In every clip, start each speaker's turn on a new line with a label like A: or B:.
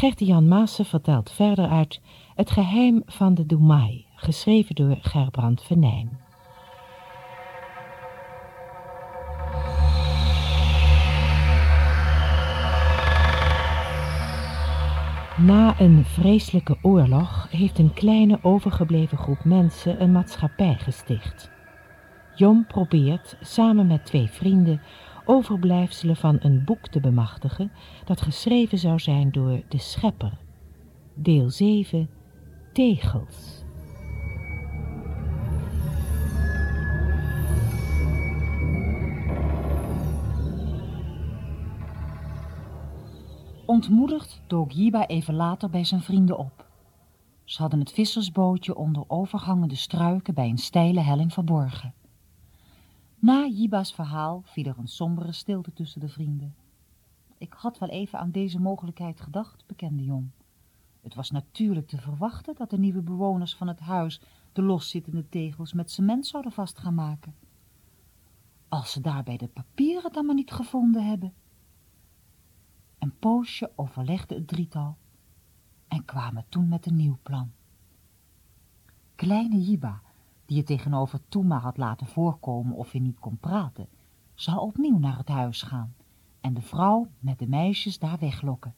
A: Gert-Jan Maassen vertelt verder uit Het geheim van de Doemai, geschreven door Gerbrand Venijn. Na een vreselijke oorlog heeft een kleine overgebleven groep mensen een maatschappij gesticht. Jom probeert samen met twee vrienden overblijfselen van een boek te bemachtigen dat geschreven zou zijn door de schepper. Deel 7 Tegels.
B: Ontmoedigd dook Jiba even later bij zijn vrienden op. Ze hadden het vissersbootje onder overhangende struiken bij een steile helling verborgen. Na Jiba's verhaal viel er een sombere stilte tussen de vrienden. Ik had wel even aan deze mogelijkheid gedacht, bekende Jong. Het was natuurlijk te verwachten dat de nieuwe bewoners van het huis de loszittende tegels met cement zouden vast gaan maken. Als ze daarbij de papieren dan maar niet gevonden hebben. Een poosje overlegde het drietal en kwamen toen met een nieuw plan. Kleine Jiba, die het tegenover Toema had laten voorkomen of hij niet kon praten, zou opnieuw naar het huis gaan en de vrouw met de meisjes daar weglokken.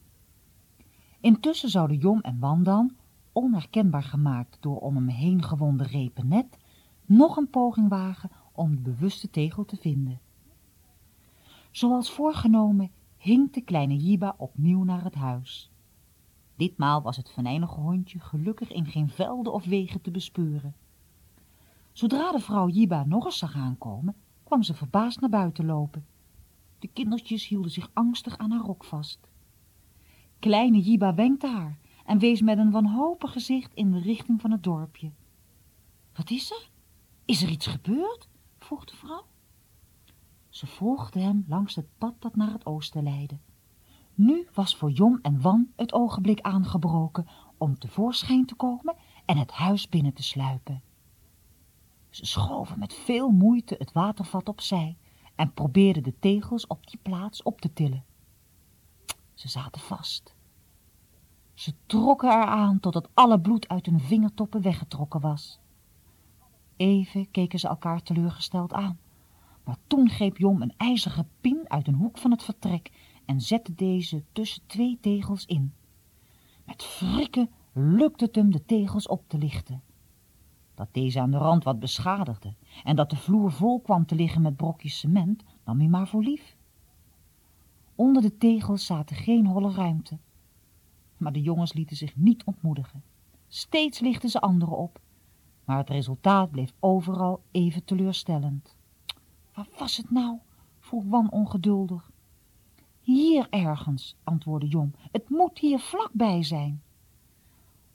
B: Intussen zouden Jom en Wandan, onherkenbaar gemaakt door om hem heen gewonden repen net, nog een poging wagen om de bewuste tegel te vinden. Zoals voorgenomen hing de kleine Jiba opnieuw naar het huis. Ditmaal was het venijnige hondje gelukkig in geen velden of wegen te bespeuren. Zodra de vrouw Jiba nog eens zag aankomen, kwam ze verbaasd naar buiten lopen. De kindertjes hielden zich angstig aan haar rok vast. Kleine Jiba wenkte haar en wees met een wanhopig gezicht in de richting van het dorpje. Wat is er? Is er iets gebeurd? vroeg de vrouw. Ze volgde hem langs het pad dat naar het oosten leidde. Nu was voor Jom en Wan het ogenblik aangebroken om tevoorschijn te komen en het huis binnen te sluipen. Ze schoven met veel moeite het watervat opzij en probeerden de tegels op die plaats op te tillen. Ze zaten vast. Ze trokken eraan totdat alle bloed uit hun vingertoppen weggetrokken was. Even keken ze elkaar teleurgesteld aan. Maar toen greep Jom een ijzeren pin uit een hoek van het vertrek en zette deze tussen twee tegels in. Met wrikken lukte het hem de tegels op te lichten. Dat deze aan de rand wat beschadigde en dat de vloer vol kwam te liggen met brokjes cement, nam hij maar voor lief. Onder de tegels zaten geen holle ruimte. Maar de jongens lieten zich niet ontmoedigen. Steeds lichten ze anderen op, maar het resultaat bleef overal even teleurstellend. Waar was het nou? vroeg Wan ongeduldig. Hier ergens, antwoordde Jom. Het moet hier vlakbij zijn.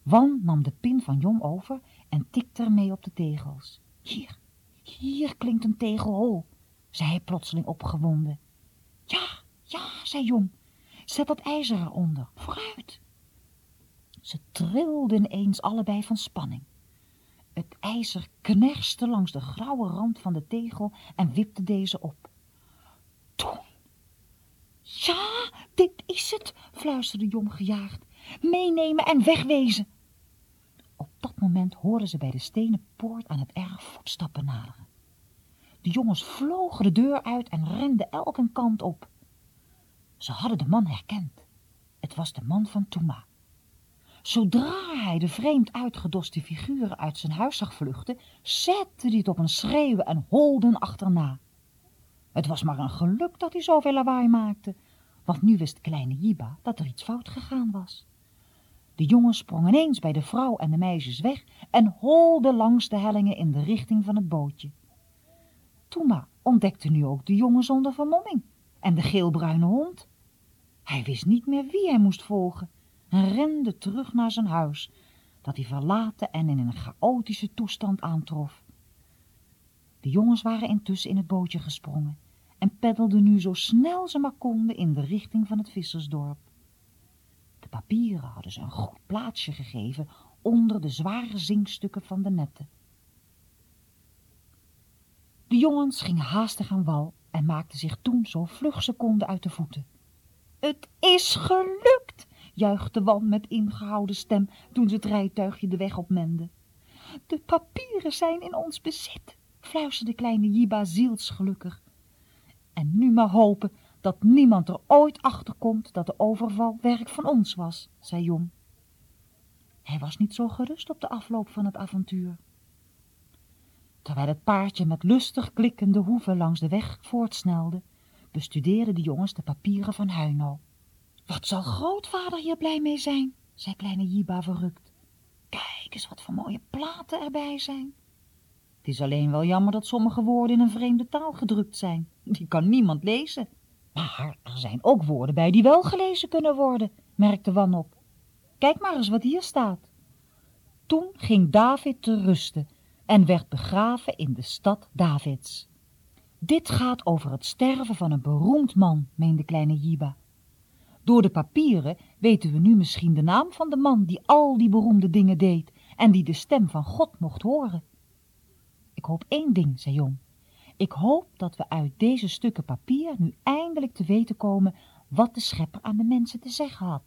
B: Wan nam de pin van Jom over en tikte ermee op de tegels. Hier, hier klinkt een tegel hol, zei hij plotseling opgewonden. Ja, ja, zei Jom. Zet dat ijzer eronder, vooruit. Ze trilden ineens allebei van spanning. Het ijzer knerste langs de grauwe rand van de tegel en wipte deze op. Toen. Ja, dit is het, fluisterde Jom gejaagd. Meenemen en wegwezen. Dat moment hoorden ze bij de stenen poort aan het erf voetstappen naderen. De jongens vlogen de deur uit en renden elke kant op. Ze hadden de man herkend. Het was de man van Touma. Zodra hij de vreemd uitgedoste figuren uit zijn huis zag vluchten, zette hij het op een schreeuwen en holden achterna. Het was maar een geluk dat hij zoveel lawaai maakte, want nu wist kleine Jiba dat er iets fout gegaan was. De jongens sprongen ineens bij de vrouw en de meisjes weg en holden langs de hellingen in de richting van het bootje. Toema ontdekte nu ook de jongen zonder vermomming en de geelbruine hond. Hij wist niet meer wie hij moest volgen en rende terug naar zijn huis, dat hij verlaten en in een chaotische toestand aantrof. De jongens waren intussen in het bootje gesprongen en peddelden nu zo snel ze maar konden in de richting van het vissersdorp. De papieren hadden ze een goed plaatsje gegeven onder de zware zinkstukken van de netten. De jongens gingen haastig aan wal en maakten zich toen zo vlug ze konden uit de voeten. Het is gelukt! juichte Wan met ingehouden stem toen ze het rijtuigje de weg opmende. De papieren zijn in ons bezit, fluisterde kleine Jiba zielsgelukkig. En nu maar hopen dat niemand er ooit achter komt dat de overval werk van ons was, zei Jom. Hij was niet zo gerust op de afloop van het avontuur. Terwijl het paardje met lustig klikkende hoeven langs de weg voortsnelde, bestudeerden de jongens de papieren van Huino. Wat zal grootvader hier blij mee zijn, zei kleine Jiba verrukt. Kijk eens wat voor mooie platen erbij zijn. Het is alleen wel jammer dat sommige woorden in een vreemde taal gedrukt zijn. Die kan niemand lezen. Maar er zijn ook woorden bij die wel gelezen kunnen worden, merkte Wan op. Kijk maar eens wat hier staat. Toen ging David te rusten en werd begraven in de stad Davids. Dit gaat over het sterven van een beroemd man, meende kleine Jiba. Door de papieren weten we nu misschien de naam van de man die al die beroemde dingen deed en die de stem van God mocht horen. Ik hoop één ding, zei Jong. Ik hoop dat we uit deze stukken papier nu eindelijk te weten komen wat de schepper aan de mensen te zeggen had.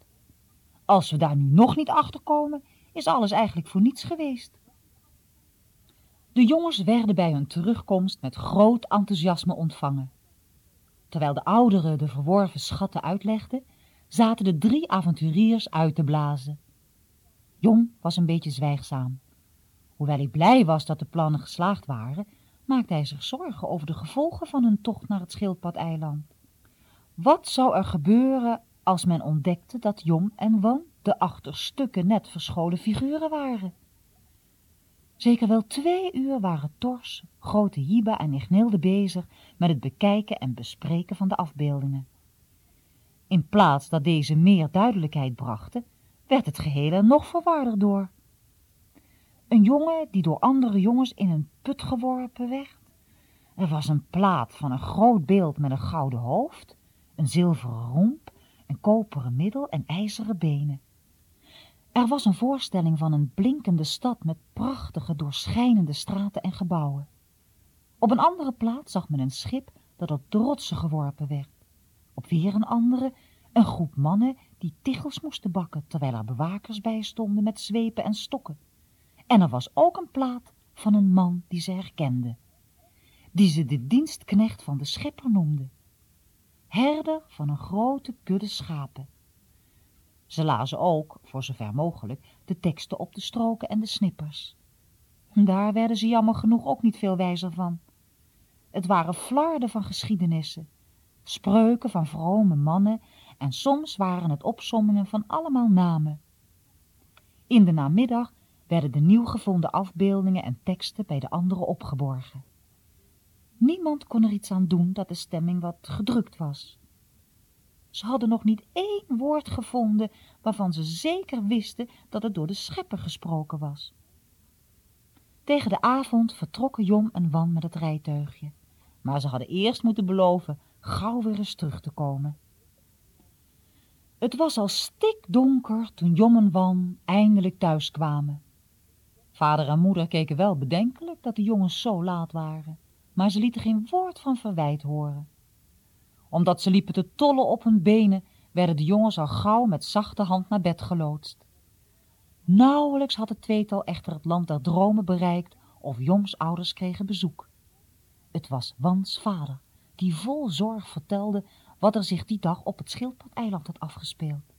B: Als we daar nu nog niet achter komen, is alles eigenlijk voor niets geweest. De jongens werden bij hun terugkomst met groot enthousiasme ontvangen. Terwijl de ouderen de verworven schatten uitlegden, zaten de drie avonturiers uit te blazen. Jong was een beetje zwijgzaam. Hoewel hij blij was dat de plannen geslaagd waren, maakte hij zich zorgen over de gevolgen van hun tocht naar het schildpad-eiland. Wat zou er gebeuren als men ontdekte dat Jong en Wan de achter stukken net verscholen figuren waren? Zeker wel twee uur waren Tors, grote Jiba en Ignilde bezig met het bekijken en bespreken van de afbeeldingen. In plaats dat deze meer duidelijkheid brachten, werd het geheel er nog verwarder door. Een jongen die door andere jongens in een put geworpen werd. Er was een plaat van een groot beeld met een gouden hoofd, een zilveren romp, een koperen middel en ijzeren benen. Er was een voorstelling van een blinkende stad met prachtige doorschijnende straten en gebouwen. Op een andere plaats zag men een schip dat op rotsen geworpen werd. Op weer een andere een groep mannen die tichels moesten bakken, terwijl er bewakers bij stonden met zwepen en stokken. En er was ook een plaat van een man die ze herkende, die ze de dienstknecht van de schepper noemde, herder van een grote kudde schapen. Ze lazen ook, voor zover mogelijk, de teksten op de stroken en de snippers. Daar werden ze jammer genoeg ook niet veel wijzer van. Het waren flarden van geschiedenissen, spreuken van vrome mannen en soms waren het opsommingen van allemaal namen. In de namiddag werden de nieuw gevonden afbeeldingen en teksten bij de anderen opgeborgen. Niemand kon er iets aan doen dat de stemming wat gedrukt was. Ze hadden nog niet één woord gevonden waarvan ze zeker wisten dat het door de schepper gesproken was. Tegen de avond vertrokken Jom en Wan met het rijtuigje, maar ze hadden eerst moeten beloven gauw weer eens terug te komen. Het was al stikdonker toen Jom en Wan eindelijk thuis kwamen. Vader en moeder keken wel bedenkelijk dat de jongens zo laat waren, maar ze lieten geen woord van verwijt horen omdat ze liepen te tollen op hun benen, werden de jongens al gauw met zachte hand naar bed geloodst. Nauwelijks had het tweetal echter het land der dromen bereikt of Joms ouders kregen bezoek. Het was Wans vader, die vol zorg vertelde wat er zich die dag op het schildpad-eiland had afgespeeld.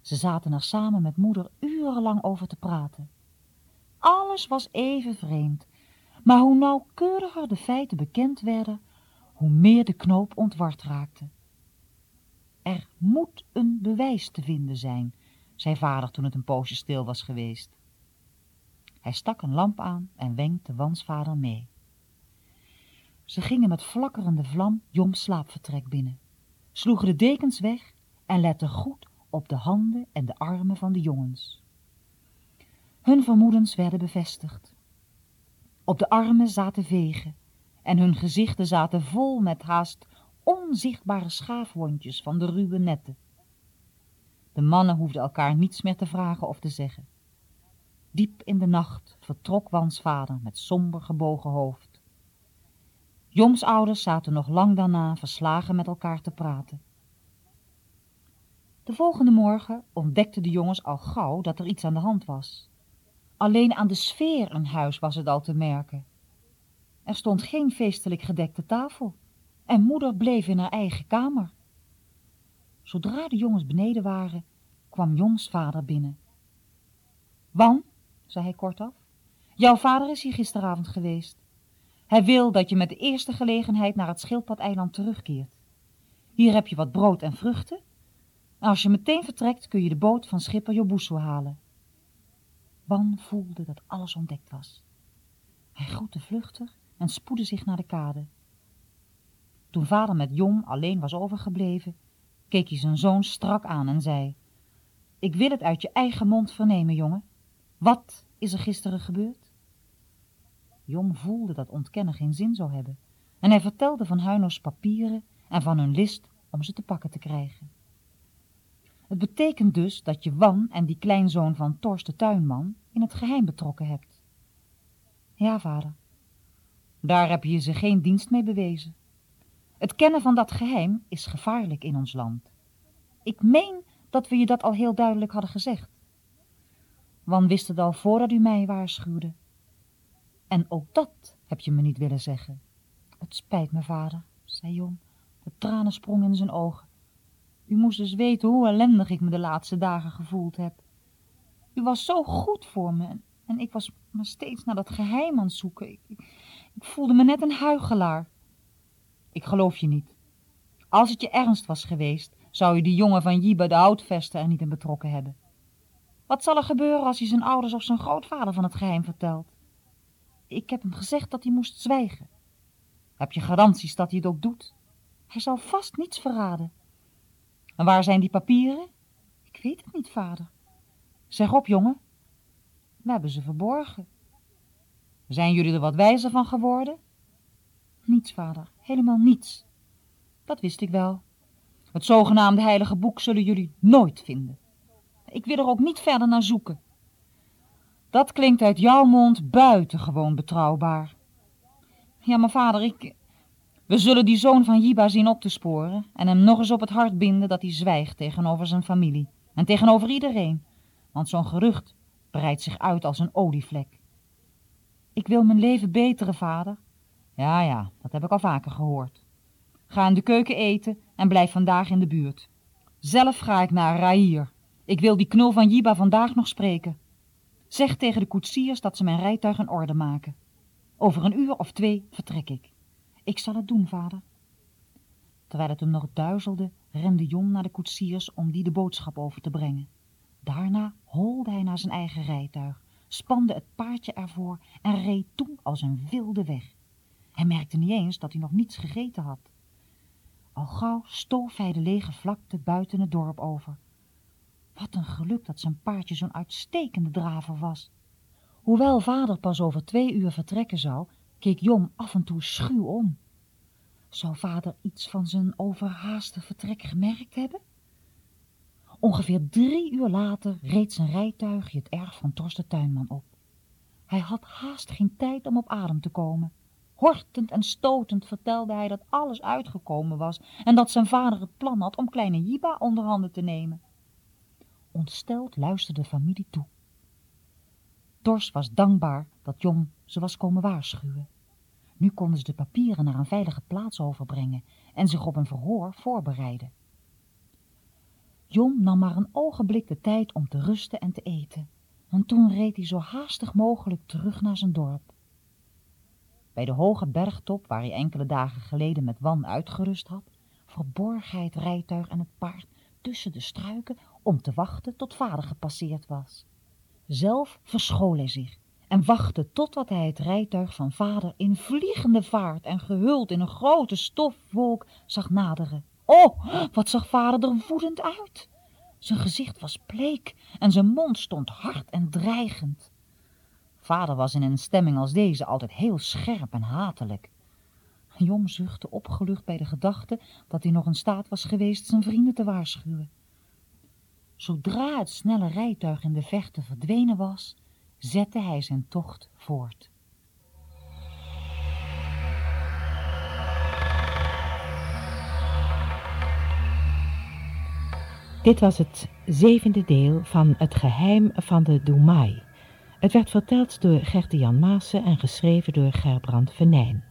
B: Ze zaten er samen met moeder urenlang over te praten. Alles was even vreemd, maar hoe nauwkeuriger de feiten bekend werden, hoe meer de knoop ontward raakte. Er moet een bewijs te vinden zijn, zei vader toen het een poosje stil was geweest. Hij stak een lamp aan en wenkte wansvader mee. Ze gingen met flakkerende vlam Joms slaapvertrek binnen, sloegen de dekens weg en letten goed op de handen en de armen van de jongens. Hun vermoedens werden bevestigd. Op de armen zaten vegen en hun gezichten zaten vol met haast onzichtbare schaafwondjes van de ruwe netten. De mannen hoefden elkaar niets meer te vragen of te zeggen. Diep in de nacht vertrok Wans vader met somber gebogen hoofd. Joms ouders zaten nog lang daarna verslagen met elkaar te praten. De volgende morgen ontdekten de jongens al gauw dat er iets aan de hand was. Alleen aan de sfeer in huis was het al te merken. Er stond geen feestelijk gedekte tafel en moeder bleef in haar eigen kamer. Zodra de jongens beneden waren, kwam Joms vader binnen. Wan, zei hij kortaf, jouw vader is hier gisteravond geweest. Hij wil dat je met de eerste gelegenheid naar het schildpadeiland terugkeert. Hier heb je wat brood en vruchten. En als je meteen vertrekt, kun je de boot van schipper Jobusu halen. Wan voelde dat alles ontdekt was. Hij groette vluchtig en spoedde zich naar de kade. Toen vader met Jom alleen was overgebleven, keek hij zijn zoon strak aan en zei, ik wil het uit je eigen mond vernemen, jongen. Wat is er gisteren gebeurd? Jom voelde dat ontkennen geen zin zou hebben en hij vertelde van Huino's papieren en van hun list om ze te pakken te krijgen. Het betekent dus dat je Wan en die kleinzoon van Torst de tuinman in het geheim betrokken hebt. Ja, vader. Daar heb je ze geen dienst mee bewezen. Het kennen van dat geheim is gevaarlijk in ons land. Ik meen dat we je dat al heel duidelijk hadden gezegd. Wan wist het al voordat u mij waarschuwde. En ook dat heb je me niet willen zeggen. Het spijt me, vader, zei Jon. De tranen sprongen in zijn ogen. U moest eens weten hoe ellendig ik me de laatste dagen gevoeld heb. U was zo goed voor me en, ik was maar steeds naar dat geheim aan het zoeken. Ik, ik, voelde me net een huigelaar. Ik geloof je niet. Als het je ernst was geweest, zou je die jongen van Jiba de houtvester er niet in betrokken hebben. Wat zal er gebeuren als hij zijn ouders of zijn grootvader van het geheim vertelt? Ik heb hem gezegd dat hij moest zwijgen. Heb je garanties dat hij het ook doet? Hij zal vast niets verraden. En waar zijn die papieren? Ik weet het niet, vader. Zeg op, jongen. We hebben ze verborgen. Zijn jullie er wat wijzer van geworden? Niets, vader, helemaal niets. Dat wist ik wel. Het zogenaamde heilige boek zullen jullie nooit vinden. Ik wil er ook niet verder naar zoeken. Dat klinkt uit jouw mond buitengewoon betrouwbaar. Ja, maar vader, ik... We zullen die zoon van Jiba zien op te sporen en hem nog eens op het hart binden dat hij zwijgt tegenover zijn familie en tegenover iedereen, want zo'n gerucht breidt zich uit als een olievlek. Ik wil mijn leven beteren, vader. Ja, ja, dat heb ik al vaker gehoord. Ga in de keuken eten en blijf vandaag in de buurt. Zelf ga ik naar Raïr. Ik wil die knul van Jiba vandaag nog spreken. Zeg tegen de koetsiers dat ze mijn rijtuig in orde maken. Over een uur of twee vertrek ik. Ik zal het doen, vader. Terwijl het hem nog duizelde, rende Jon naar de koetsiers om die de boodschap over te brengen. Daarna holde hij naar zijn eigen rijtuig, spande het paardje ervoor en reed toen als een wilde weg. Hij merkte niet eens dat hij nog niets gegeten had. Al gauw stoof hij de lege vlakte buiten het dorp over. Wat een geluk dat zijn paardje zo'n uitstekende draver was. Hoewel vader pas over twee uur vertrekken zou, keek Jom af en toe schuw om. Zou vader iets van zijn overhaaste vertrek gemerkt hebben? Ongeveer drie uur later reed zijn rijtuigje het erf van Torsten Tuinman op. Hij had haast geen tijd om op adem te komen. Hortend en stotend vertelde hij dat alles uitgekomen was en dat zijn vader het plan had om kleine Jiba onder handen te nemen. Ontsteld luisterde de familie toe. Tors was dankbaar dat Jom ze was komen waarschuwen. Nu konden ze de papieren naar een veilige plaats overbrengen en zich op een verhoor voorbereiden. Jom nam maar een ogenblik de tijd om te rusten en te eten, want toen reed hij zo haastig mogelijk terug naar zijn dorp. Bij de hoge bergtop, waar hij enkele dagen geleden met Wan uitgerust had, verborg hij het rijtuig en het paard tussen de struiken om te wachten tot vader gepasseerd was. Zelf verschool hij zich en wachtte totdat hij het rijtuig van vader in vliegende vaart en gehuld in een grote stofwolk zag naderen. Oh, wat zag vader er woedend uit! Zijn gezicht was bleek en zijn mond stond hard en dreigend. Vader was in een stemming als deze altijd heel scherp en hatelijk. Jom zuchtte opgelucht bij de gedachte dat hij nog in staat was geweest zijn vrienden te waarschuwen. Zodra het snelle rijtuig in de vechten verdwenen was, zette hij zijn tocht voort.
A: Dit was het zevende deel van Het geheim van de Doemai. Het werd verteld door Gerte-Jan Maassen en geschreven door Gerbrand Venijn.